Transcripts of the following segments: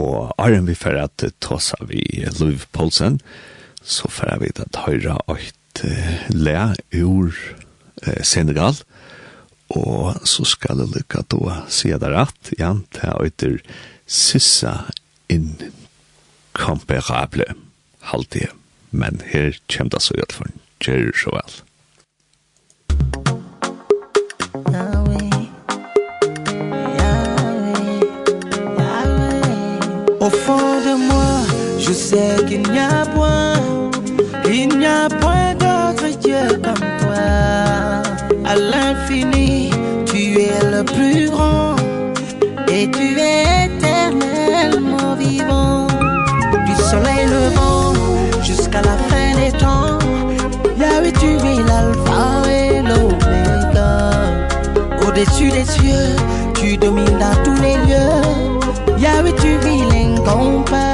Og Arjen vi fer at tosa vi Louis Poulsen, så fer vi at høyra eit le ur Senegal, og så skal jeg lykka då se det rett, ja, det er sissa incomparable halvtid, men her kommer det så gjørt for en så vel. Je sais qu'il n'y a point Il n'y a point d'autre Dieu comme toi À l'infini Tu es le plus grand Et tu es éternellement vivant Du soleil levant Jusqu'à la fin des temps Yahweh tu es l'alpha et l'oméga Au-dessus des cieux Tu domines dans tous les lieux Yahweh tu es l'incompatible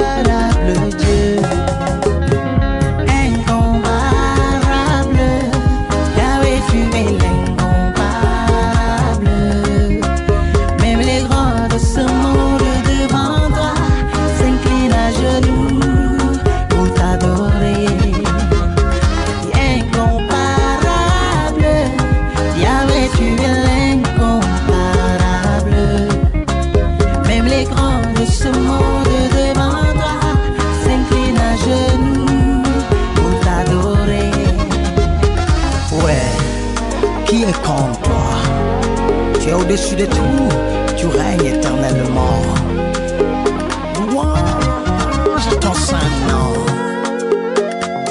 devant toi tu es au-dessus de tout tu règnes éternellement louange ton saint nom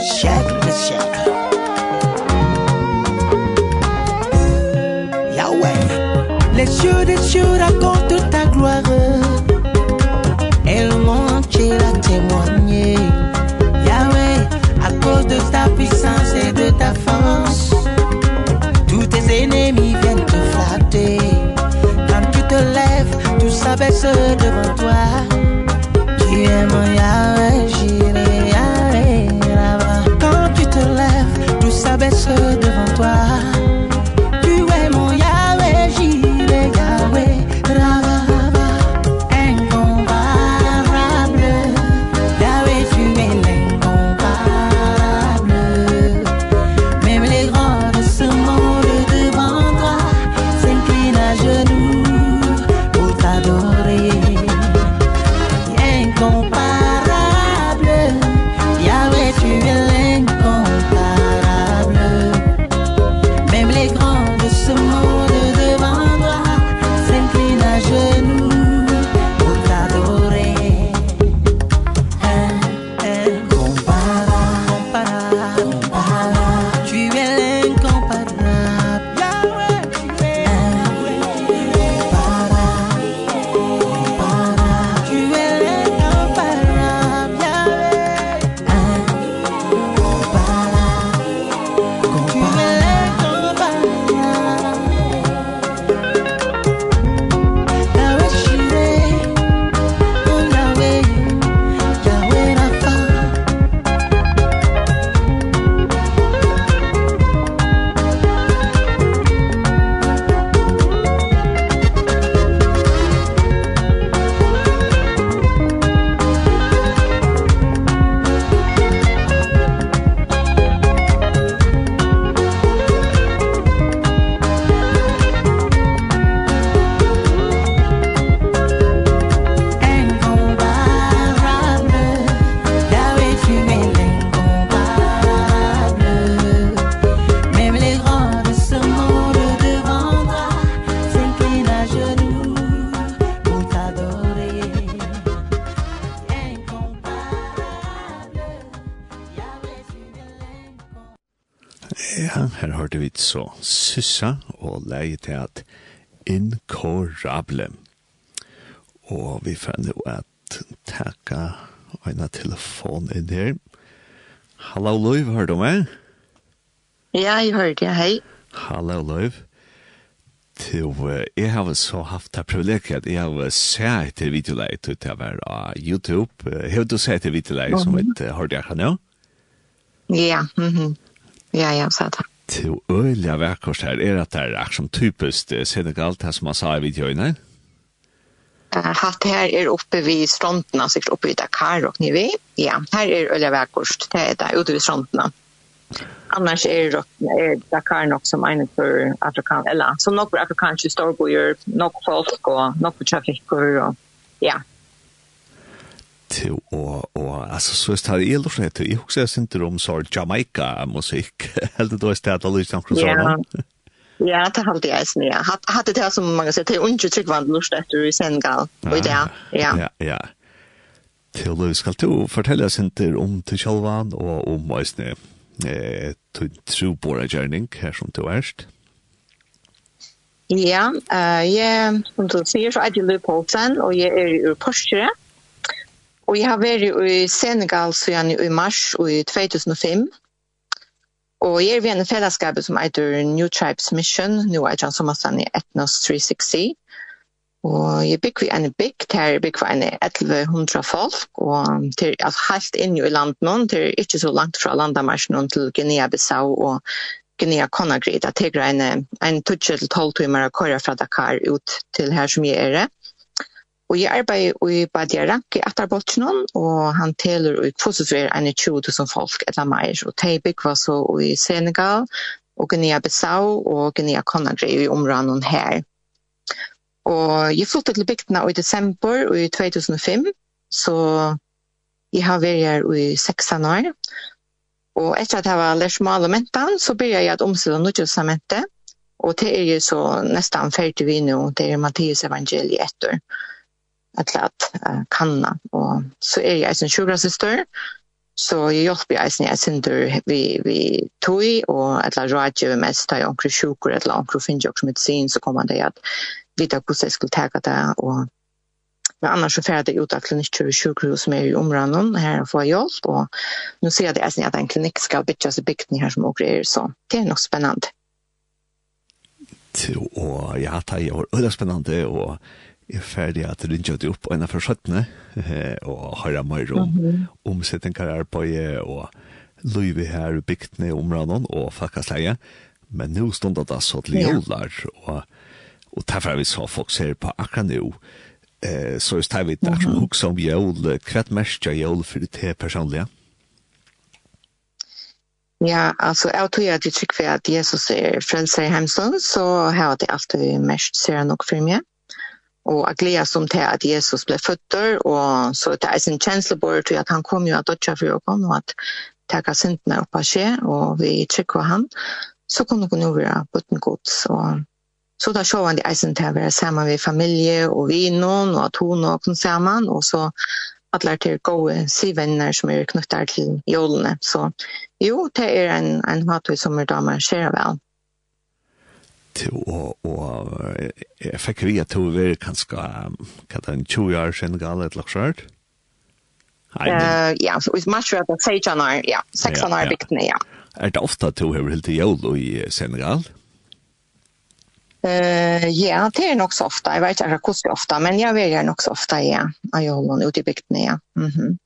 siècle de siècle Yahweh les cieux des cieux racontent abexe devant toi hørte vi så Syssa og leie til at Inkorable. Og vi fann jo at takka en telefon inn her. Hallo Løyv, hørte du meg? Ja, jeg hørte, ja, hei. Hallo Løyv. Til, jeg har så haft det privilegiet at jeg har sett etter videoleit ut av her av YouTube. Har du sett etter videoleit som et hørte jeg kan jo? Ja, mhm. Mm ja, jeg har sett det til øyla verkost her, er at det er akkurat som typiskt Senegal, det som man sa i videoene? Hatt her er oppe vid strontene, sikkert oppe vid Dakar og Nivi. Ja, her er øyla verkors, det er det, ute vid strontene. Annars er, er Dakar nok som egnet for afrikan, eller som nok for afrikanske storbojer, nok folk og nok for trafikker og ja, vet og och alltså så er det ju då rätt jag jeg synte om så Jamaica musikk helt då är stedet att lyssna på sånn Ja, det har alltid jeg snitt, ja. Hat hatte det som man sagt, det er ikke var lust att du sen gal. Och det ja. Ja, ja. Til du skal du fortelle oss ikke om til Kjolvan og om hva Øysne eh, til Trubora Gjerning, her som du erst. Ja, uh, jeg, som du sier, så er det Louis Poulsen, og jeg er i Porsche. Og jeg har vært i Senegal siden i mars i 2005. Og jeg er ved en fellesskap som heter New Tribes Mission, nå er jeg som er i Ethnos 360. Og jeg bygger vi en bygg, der bygger vi en 1100 folk, og til, altså, helt inn i landet noen, til ikke så langt fra landamarsjonen til Guinea-Bissau og Guinea-Conakry, det er en, en 12 timer å køre fra Dakar ut til her som jeg er det. Og jeg arbeider i Badia Rank i Atarboltsjonen, og han teler i positivere enn i 20.000 folk eller mer. Og Teibik var så i Senegal, og Guinea-Bissau og Guinea-Conakry i områden her. Og jeg flyttet til bygdene i desember i 2005, så jeg har vært her i 16 år. Og etter at jeg var lært maler mentan, så begynte jeg at omstille nødgjøsamentet. Og det er jo så nesten ferdig vi nå, det er Mattias evangeliet etter til at uh, kanna. Og så er jeg som sjukrasister, så jeg hjelper jeg som jeg synder vi, vi tog, og et eller annet rådgjøver mest til omkring sjukker, et eller annet finner jeg som medicin, så kommer det at vite hvordan jeg skulle ta det, og Men annars så färd det ut av klinikker og sjukhus som er i områden her får få hjelp, og nå ser jeg det at en klinikk skal bytjas i bygden her som åker er, så det er nok spennende. Og ja, det er jo veldig spennende, og er ferdig at du rinja det opp en av forsøttene og høyra mer om mm -hmm. omsetninger arbeid og løyve her i bygtene i områden og fakkasleie. Men nå stod det så til jøler og, og derfor har vi så folk ser på akkurat nå. Eh, så just har vi det som husker om jøl, hva er mest av jøl for det til personlige? Ja, altså, jeg tror at jeg tycker at Jesus er frelser i hemstånd så har det alltid mest ser nok for meg. mig og jeg gleder som til at Jesus ble føtter, og så det er sin känsla på det att han kom jo ju dødja for å ögon och att tacka synderna upp av skje, og vi trykker han. Så kunde hon nu vara bøtten gods, og så da så han det isen til å være sammen med familje och vinon og at hun og kom sammen, og så alla til gode sivänner som er knyttet til jolene. Så jo det er en en mat som er damer ser väl og, og jeg fikk vi at hun var kanskje, hva det er, 20 år siden gale et slags hørt? Ja, så hvis man tror at det er 16 år, ja, 16 år bygtene, ja. Er det ofte at hun har helt til jævlig i Senegal? Uh, ja, det er nok så ofte. Jeg vet ikke hvordan det er ofte, men jeg vil gjøre nok så ofte, ja. Av jævlig ute i bygtene, ja. Mm -hmm.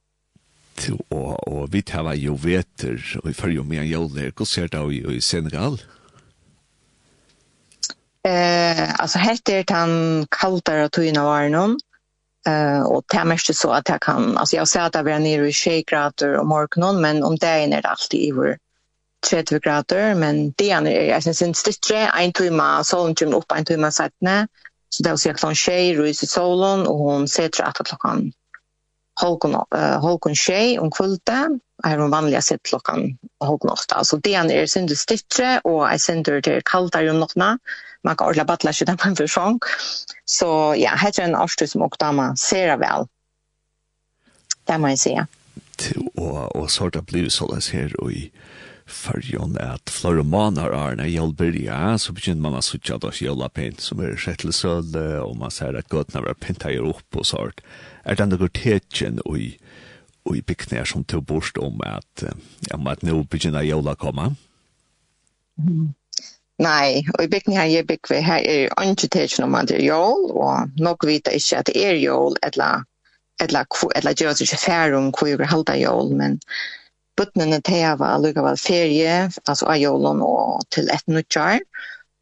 Og, og vi tar jo veter, og vi følger med en jævlig. Hvordan ser det i Senegal? Ja. Eh, alltså heter han kaltar och tyna var någon. Eh och det är mest så att jag kan alltså jag ser att det blir nere i 6 grader om morgonen men om det är det alltid i vår 30 grader men det är jag syns en stittre en timma solen kommer upp en timma sättne så det är så klockan 6 rus i solen och hon sätter att klockan holkon uh, holkon shay om kvulta er hon vanlig sett klokkan holkon 8 så det er sindu stittre og jag sindu til kallt om natten man kan ordla battla sig där man för sjunk. Så ja, här är en årstid som också man ser väl. Det må Där man Og, og så har det blivit så där här och i förjon att floromanar är när jag börjar så begynner man att switcha då jævla pent som är skettelsöld og man ser att gott när penta gör opp og sånt. Er det noe går i i bygner som tog bort om at, om at nå begynner jag komme? Mm. Nei, og i bygden her jeg bygger her er ikke til noe er jól, og nok vet jeg ikke at det er jól, eller eller eller gjør det ikke færre om hvor jeg halda jól, men bøttene til jeg var lukkevel ferie, altså av jålen og til et nødjar,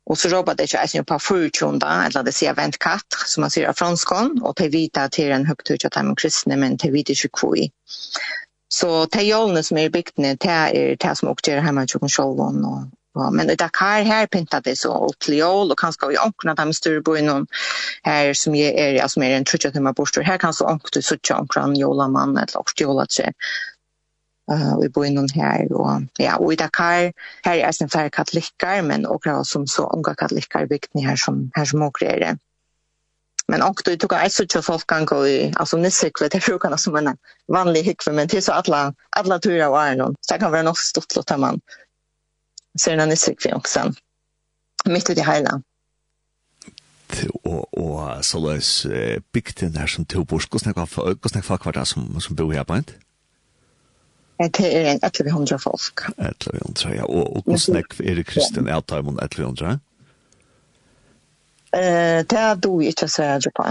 Og så råper det ikke eisen på fyrtjunda, eller det sier vent katt, som man sier av franskån, og til vita til en høyt ut av de kristne, men til vita ikke kvoi. Så til jålene som er i bygdene, det er det som også gjør hjemme til kjolvån, og, Ja, men i Dakar här pintar det så och Cleol och kanske vi ankna dem större bo inom här som är er, alltså mer en trutcha timmar borster. Här kanske ankna du så ankran jola man eller också jola tje. Eh vi bor inom här och ja och i Dakar här är sen färre katoliker men och som så unga katoliker byggt ni här som här som åker är det. Men och då tog jag så folk kan gå i alltså nissekve det brukar som en vanlig hyckve men till så alla alla turer och är någon. Så det kan vara något stort låt man Søren Nisrik också. Mitt i det hela og og så løs bygden her som to bors hvordan er folk hvordan som som bor her på en? Det er en 1100 folk. 1100, ja. Og, og hvordan er det kristen er det om 1100? Eh, det er du ikke så er det på.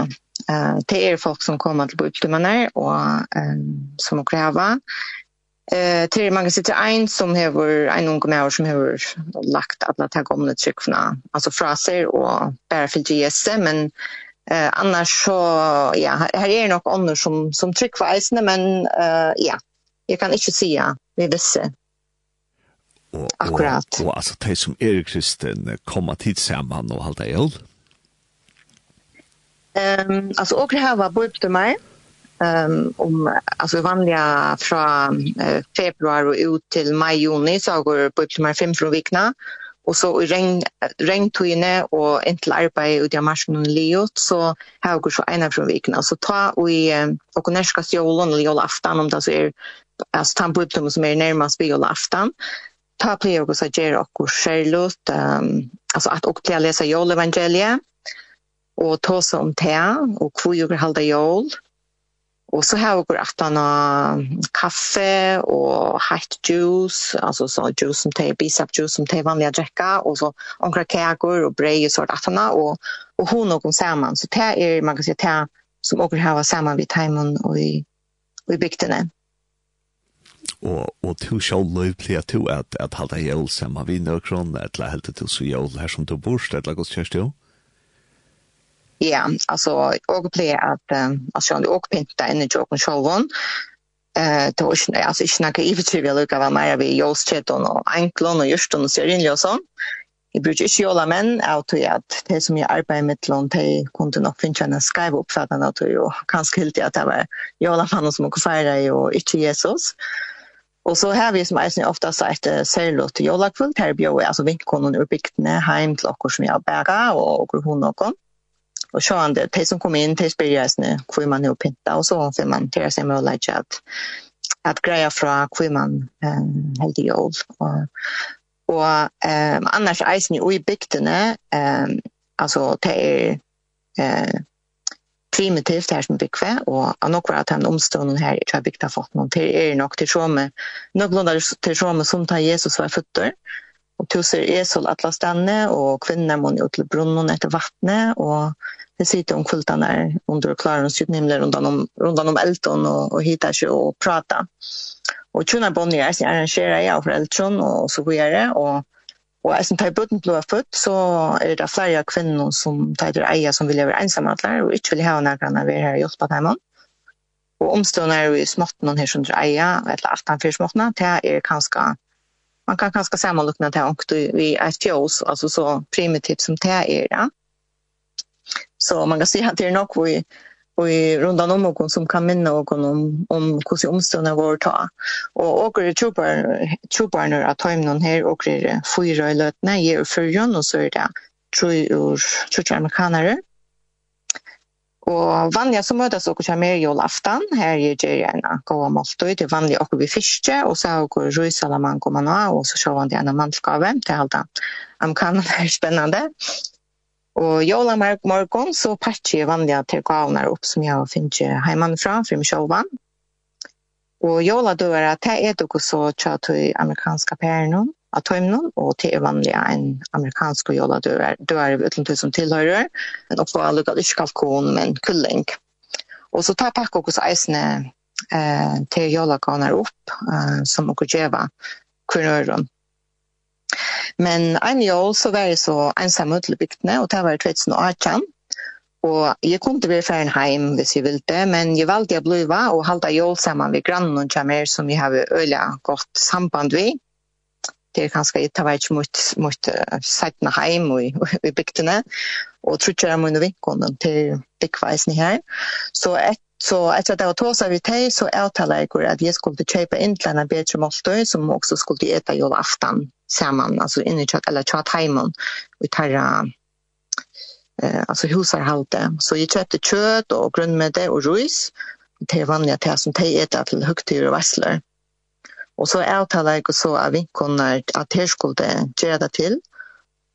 Eh, det er folk som kommer til bygden og eh, som krever Eh till man sitter en som har en ung människa som har lagt att när tag om det tryck från alltså fraser och bara för GS men eh annars så ja här är nog andra som som tryck för men eh ja jag kan inte säga vi visste Och, Akkurat. Och, och alltså det som är kristen kommer tid samman och halta eld Ehm um, alltså och det här var bort till mig um, om alltså vanliga från eh, februari ut till maj juni så går på mer fem från vikna. Och så i regn regntøyene och entel arbeid ut i marsen och leot så har går så ena från vikna. Så ta och i eh, och nästa jolen eller jolaftan om det så är alltså tampo upp som är närmast vid jolaftan. Ta på jag så ger och självt um, alltså att och läsa jolevangeliet och ta som te och kvojor halda jol. Och så här går att han kaffe och hot juice, alltså så juice som te bisap juice som te vanliga dricka och så några kakor och bröd och sånt att han och och hon och samman så det är man kan säga det som också har samman vid timon och i och i bygden. Och och to show live play to at att hålla jul samman vid Nøkron, kronor eller helt till så jul her som du borst eller går körs du? Ja, alltså jag at, att altså, jeg åker pinta inn i joken självon. Eh då är det alltså inte några i vi lukar vad mer vi just chat och enklon och just och serien och så. Jag brukar inte män men to att det som jag arbetar med lån det kunde nog finna en skriva upp för att jag kanske helt att det var jag alla fan som också fira och inte Jesus. Och så här vi som är ofta så att sälja till jolakvult här bjöd alltså vinkkonen ur bygden hem till som jag bäga och hon och hon och så han det som kom in till speljas nu hur man nu pinta och så för man tar sig med like att att greja fra hur man eh helt i och och ehm annars isen i bygdene ehm alltså det är eh primitivt här som bygge, og nokvar att han omstånden här i tror jeg bygda fått noen. Til er nok til som, nok til som som tar Jesus var fötter Og ser er sol atla stanne, og kvinner må ut til brunnen etter vattnet, og det sitter om kultan där under klaren och sitt nimler rundan om rundan om Elton och och hittar sig och prata. Och tjuna bonnier så arrangerar jag för Elton och så vidare och Og jeg som tar bøten blod født, så er det flere kvinner som tar eja som vill vara ensamma där og inte vil ha några när vi her i hjelpe dem. Og omstående er jo i någon her som tar eier, eller 18-4 småttene, det er kanskje man kan kanske sammanlikna det också i ett fjås, alltså så primitivt som det är. Ja? Så man kan säga att det är nog vi, i rundan om någon som kan minna någon om, om hur omstånden går att ta. Och åker det tjobar nu att ta in någon här, åker det fyra i lötna, ger fyrjon och så är det tror jag amerikanare Og vanliga så møtes dere kommer i julaften. Her gjør det gjerne gode måltøy. Det er vanlig dere vi fiske, og så har dere røysalaman kommer nå, og så ser det en mannskave. Det er alt det. Amerikanen er spennende. Og jola merk morgon så patcher jeg vanliga til gavnar opp som jeg finner heimanfra, for meg selv. Og jola døra, det er dere så tja til amerikanske pæren av tøymnen, og det er vanlig en amerikansk jolla dør, dør utenfor som tilhører, men også få lukket ikke kalkon, men kulling. Og så tar pakket også eisene eh, til jolla kaner opp, eh, som dere gjør hver. Men en joll så var jeg så ensam ut til bygdene, og det var 2018, Og jeg kom til å bli ferdig hjem hvis jeg ville, det, men jeg valgte å bli og halte jól sammen med grannen og kjemmer som jeg har øyla godt samband med det er kanskje et av mot, mot seitene heim og, i bygdene, og trutjer jeg mine vinkene til byggveisen her. Så, et, så etter at jeg var tås av i teg, så avtaler jeg at jeg skulle kjøpe inn til en bedre måltøy, som også skulle ete jo aftan sammen, altså inni kjøtt, eller kjøtt heimen, og tar eh, altså husarhalte. Så jeg kjøpte kjøtt og grønnmedde og rus, det er vanlig at det som teg etter til høgtyr og vassler. Og så avtaler jeg så av vinkoner at her skulle gjøre det til.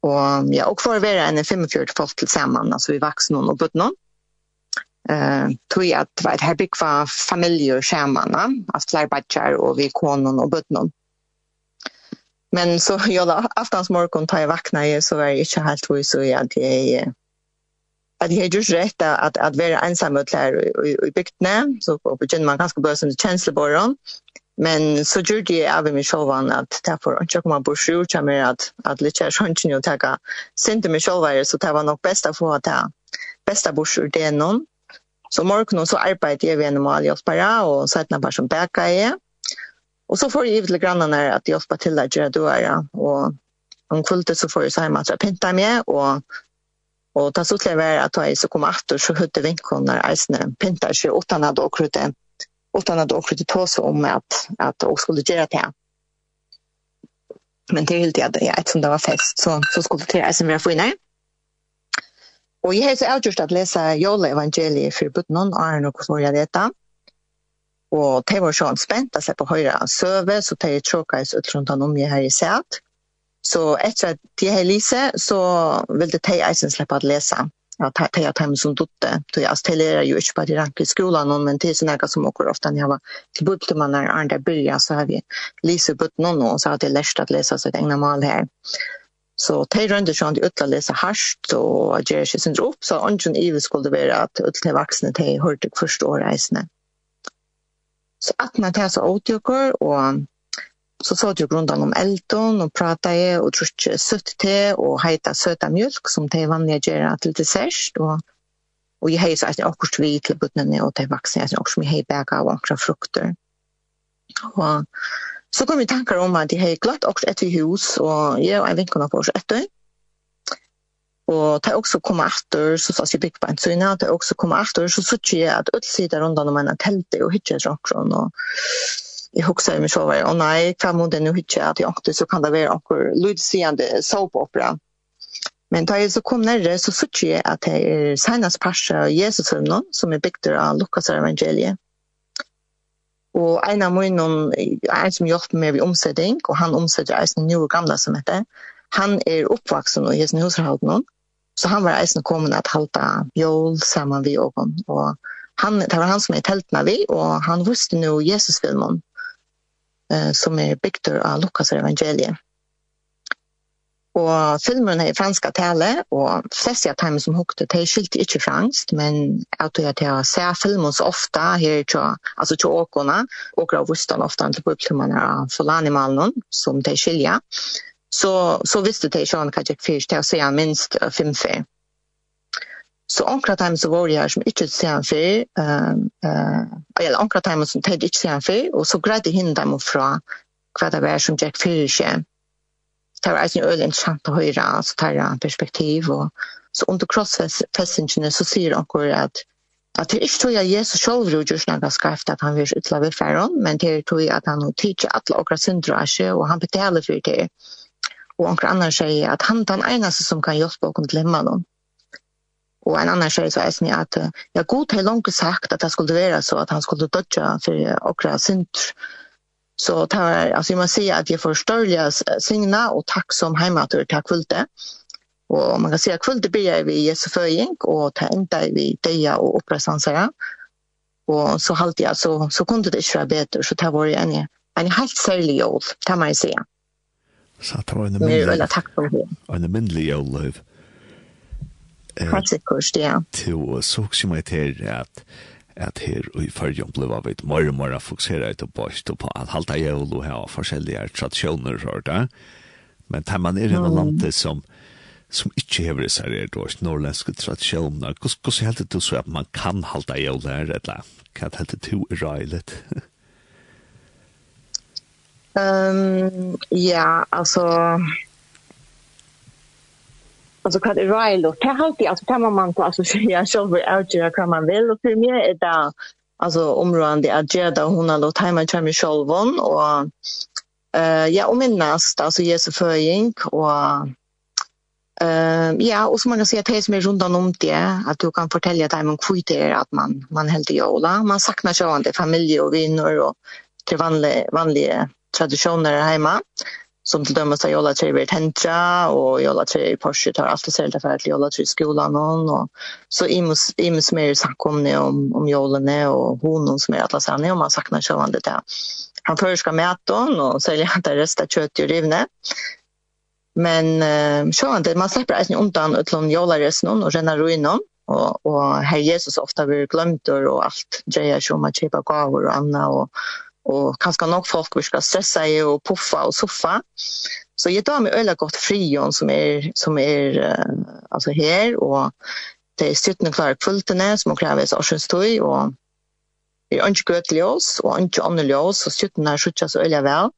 Og ja, og for å være en 45 folk til sammen, altså vi vaksen noen og bøtt noen. Eh, tog jeg at vet, her bygg var familie og skjermene, altså flere och og vi konen og bøtt noen. Men så ja, da, aftans morgen tar jeg vakna i, så var jeg ikke helt hos, så jag at jeg at det är just rätt att att vara ensam och klar i bygdene så på begynner man ganska börja som känsla Men så gjorde jag av mig själv att därför att jag kommer på sjur så mer att att lite sånt nu ta ka sent mig själv så det var nog bäst att få att ta bästa bursur det någon. Så morgonen så arbeidde jeg ved en att jag spara och sätta bare som bæka jeg. Og så får jeg givet grannarna att jag til till att göra dörrar och om kvultet så får jeg så hjemme at jeg pinta med og og ta så til till att at jeg så kom etter så hade vinkorna eisne pinta sig åt han hade och krute utan att också det tas om att att också skulle göra det. Men det är helt det som det var fest så så skulle det som vi får in. Och jag har så outgjort att läsa Jolle evangeliet för but någon är nog så jag detta. Och det var så spänt att se på höra söver så det är tråkigt ut runt om jag har i sett. Så efter att jag har läst så vill det ta isen släppa att läsa ja ta ta ta som dotte då jag ställer ju inte bara i rank i skolan någon men det är såna som åker ofta när jag var till butte man när andra börjar så har vi läser butt någon och så har det läst att läsa sitt egna mal här. Så tar runt det sånt utla läsa harst och ger sig sin upp så ungen i skulle vara att utla vuxna till hörte förstå resne så att man tar så åtgärder och Så så jag rundan om elton och pratade och trodde sött te och heita söta mjölk som det vanliga gör till dessert och och jag hejs att jag också vi till butten och det vuxna jag också med hej av och frukter. Och så kom vi tankar om att det hej glatt också ett hus och jag en vecka på ett dygn. Og det er også kommet etter, så sa jeg bygg på en syne, det också også efter etter, så sier jeg at alle sitter rundt om en telte og hittet drakron og jeg husker meg så var och nej må den nå hittar at jeg åkte, så kan det vara lydsigende soap opera. men da jeg så kom nærre så sørte jeg at det er senest parser av Jesus filmen som er bygd av Lukas evangeliet og en av mine, en som hjelper meg ved omsetting og han omsetter eisen nye og gamle som heter han er oppvaksen og Jesus husarhalden så han var eisen kommet at halta jól sammen vi og og han, det var han som er teltene vi, og han visste nå Jesus-filmen eh, som er bygd av Lukas evangeliet. Og filmen er i franska tale, og flest av dem som hukte, de skilte ikke fransk, men jeg tror at jeg ser filmen så ofte her til, altså til åkene, og grav vusten ofte til publikumene av Folanimalen, som de skiljer. Så, så visste de ikke hva jeg fikk til å se minst fem fyr. Så ankra timen så var det her som ikke ser han uh, eller ankra timen som teg ikke ser han fyr, og så greide henne dem fra hva det var som Jack fyrir seg. Det var en øyelig interessant å høre, altså tar han perspektiv, og så under crossfestingene så sier anker at at det er ikke tog at Jesus selv har gjort noe skarft at han vil utla ved færen, men det er tog at han har tidsi alle okra syndra seg, og han betaler for det. Og anker annar sier at han er den eneste som kan hjelpe oss til himmelen. Og en annan sier så er det at ja, god har langt sagt at det skulle være så at han skulle dødja for okra synder. Så det var, alltså jag måste säga att jag får störliga signa och tack som heimatur, tack för det. Och man kan säga att kvölde börjar vi Jesu föring och ta enda vi deja och upprästansare. Och så halt jag så, så kunde det inte vara bättre så det var en, en helt särlig jord, kan man ju säga. Så det var en mindre, en mindre jordlöv. Praktikkurs, ja. Til så som jeg til at at her i fyrjum blei vi mer og mer fokusera ut etter bort og på at halta jævl og hava forskjellige tradisjoner og det. Men tar man er i noen land som som ikke hever seg er dårst norrlenske tradisjoner, hvordan er det du så at man kan halta jævl her, eller hva er det du er røylet? um, ja, altså, alltså kan det rail och det alltid alltså kan man på alltså så säga själv outgöra kan man väl och för mig är det alltså området att göra där hon har låtit hemma till mig själv och eh ja och minnas alltså Jesu föring. Och Eh ja, och så man kan säga det som är runt om det att du kan fortälja dem om hur det är att man man helt jola, man saknar sjövande familj och vänner och till vanliga vanliga traditioner hemma. Eh som till dömes av Jolla tre blir tentra, och Jolla Tree Porsche tar allt och för att Jolla Tree skolan och så imus imus mer samkomne om om Jollene och hon som är att sanna om man saknar sjövande där. Han förskar mäton och sälja han det resta kött i rivne. Men uh, sjövande man släpper inte undan utlån Jolla resten och rena ruinom och och herr Jesus ofta blir glömt och allt grejer som att köpa gåvor och annat och og kanskje nok folk vil ska stressa i og puffa og soffa. Så jeg tar mig øyla godt frion som er, som er uh, altså her, og det er sittande klare kvultene som må krävs av og det er ikke gøt ljøs, og ikke andre ljøs, og støtten er skjøtter så øyla vel.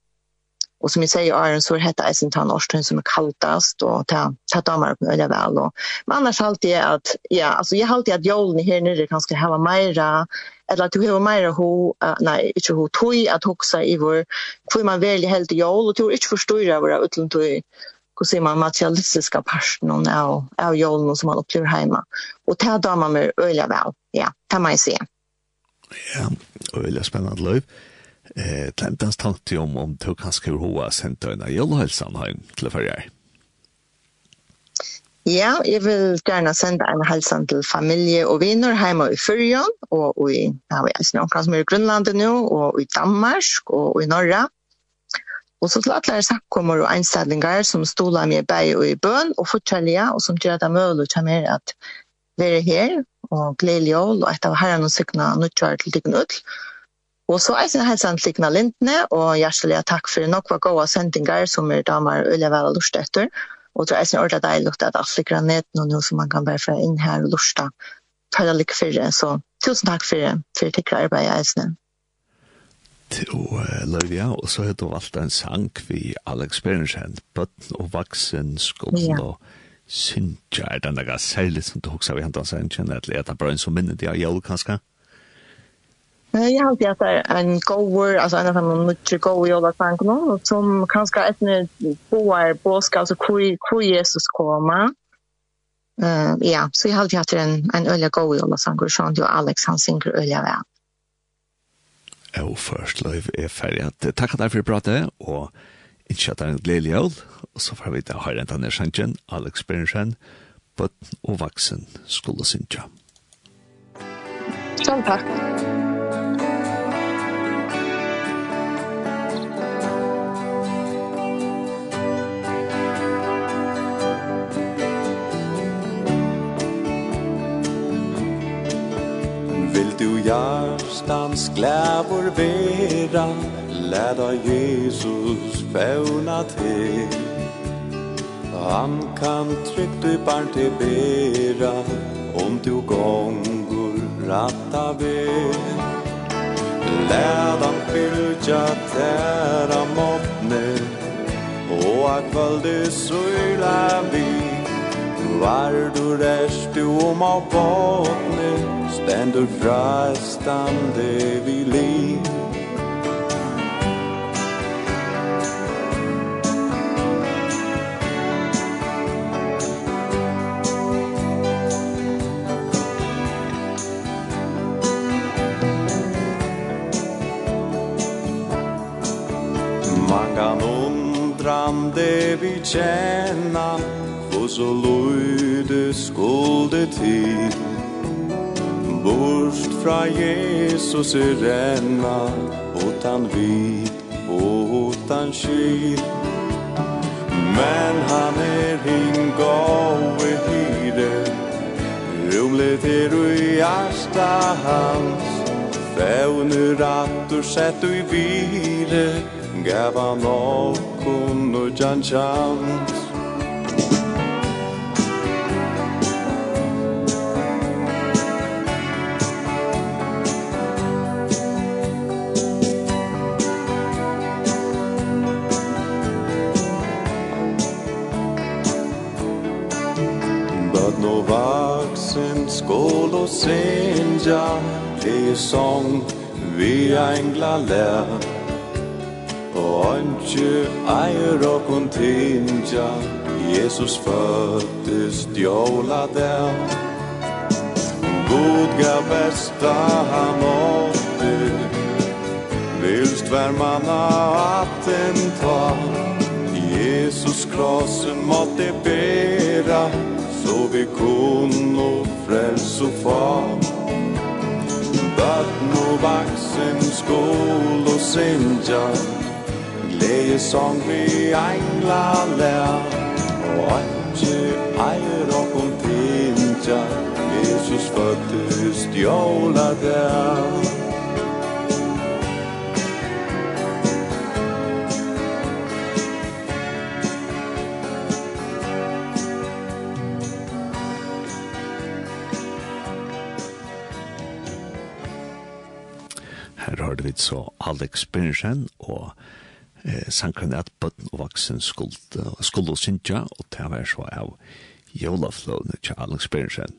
Och som jag säger, Aron så heter det sin tannårstun som är kalltast och ta, ta damar på öliga väl. Och, men annars alltid är att, ja, alltså jag alltid att jolen här nere kan ska hava mera eller att du har mer ho uh, nej inte ho tog att huxa i vår hur man väljer helt jol och tror inte förstår våra utlund tog hur ser man materialistiska personen av, av jolen som man upplever hemma. Och det damer man med öliga väl. Ja, kan man ju se. Ja, öliga spännande liv eh, Tlemtans tanke om om du kan vil ha sendt en jølhelsen hjem til førre. Ja, jeg vil gjerne sende en helsen til familie og viner hjemme i Førjen, og i, ja, vi er noen som er i Grønlandet nå, og i Danmark, og i Norge. Og så til alle sakkommer og einstællingar som stoler med bæg og i bøn og fortjellige, og som gjør at det er mulig å ta mer at være her, og glede jól, og etter herren og sykna nødgjør til dikken utl, Og så er det helsan til Ligna lintene, og hjertelig takk for nok nokva gode sendinger som er damer og lever og lust etter. Og det er sånn ordentlig deilig at alle ligger ned nå nå som man kan bare få inn her og lusta. Tøyla lykke for det, så tusen takk for det, for det tikkere arbeidet eisen. Og Løyvia, og så har du valgt en sang vi Alex Berensen, Bøtten og Vaksen, Skolen og Syntja, er den der særlig som du husker vi hentan sangen, at det er bare en som minnet jeg, jeg kanskje? Ja. Jag har alltid att det är en goer, alltså en av de mycket goer jag har tankarna, som kanske är ett nu boar båska, alltså hur Jesus kommer. Uh, ja, så jag har alltid haft en, en öliga goer jag har tankarna, så han och Alex, han synger öliga väl. Og først løyv er ferdig. Takk at dere for å prate, og ikke at det er en gledelig jævl. Og så får vi da høre en tannet sjansjen, Alex Bernsjen, bøtten og vaksen skulle synsja. Sånn takk. Takk. du hjärstans glävor vera Läda Jesus fäuna till. Han kan tryggt i barn till bera Om du gångur ratta ved Lädan fylja tära måttne Og a kvalde søyla vi. Var du rest du om av båtne stendur frastande vi liv Man undrande vi känna Hos så lojde skulde till Bort fra Jesus i renna utan vid og åtan kyl Men han er hingav i hyre Rumlet er i arsta hans. Fævner at du sett u i vire Gav han av og jan chans. Skål og senja Det er sång Vi engla lær. Og ønske eier og kontinja Jesus fødtes djóla der. God gav besta han åtte Vilst vær manna atten ta Jesus krossen måtte bera så vi kunne frels og far Bøtten og vaksen skål og sinja sindja Gledesong vi engla lær. Og ikke eier og kom tindja Jesus föttes stjåla der. vi så Alex Birnsen og eh, sankren at bøtten og vaksen skulle, skulle synge, og det var så av Jolaflån til Alex Birnsen.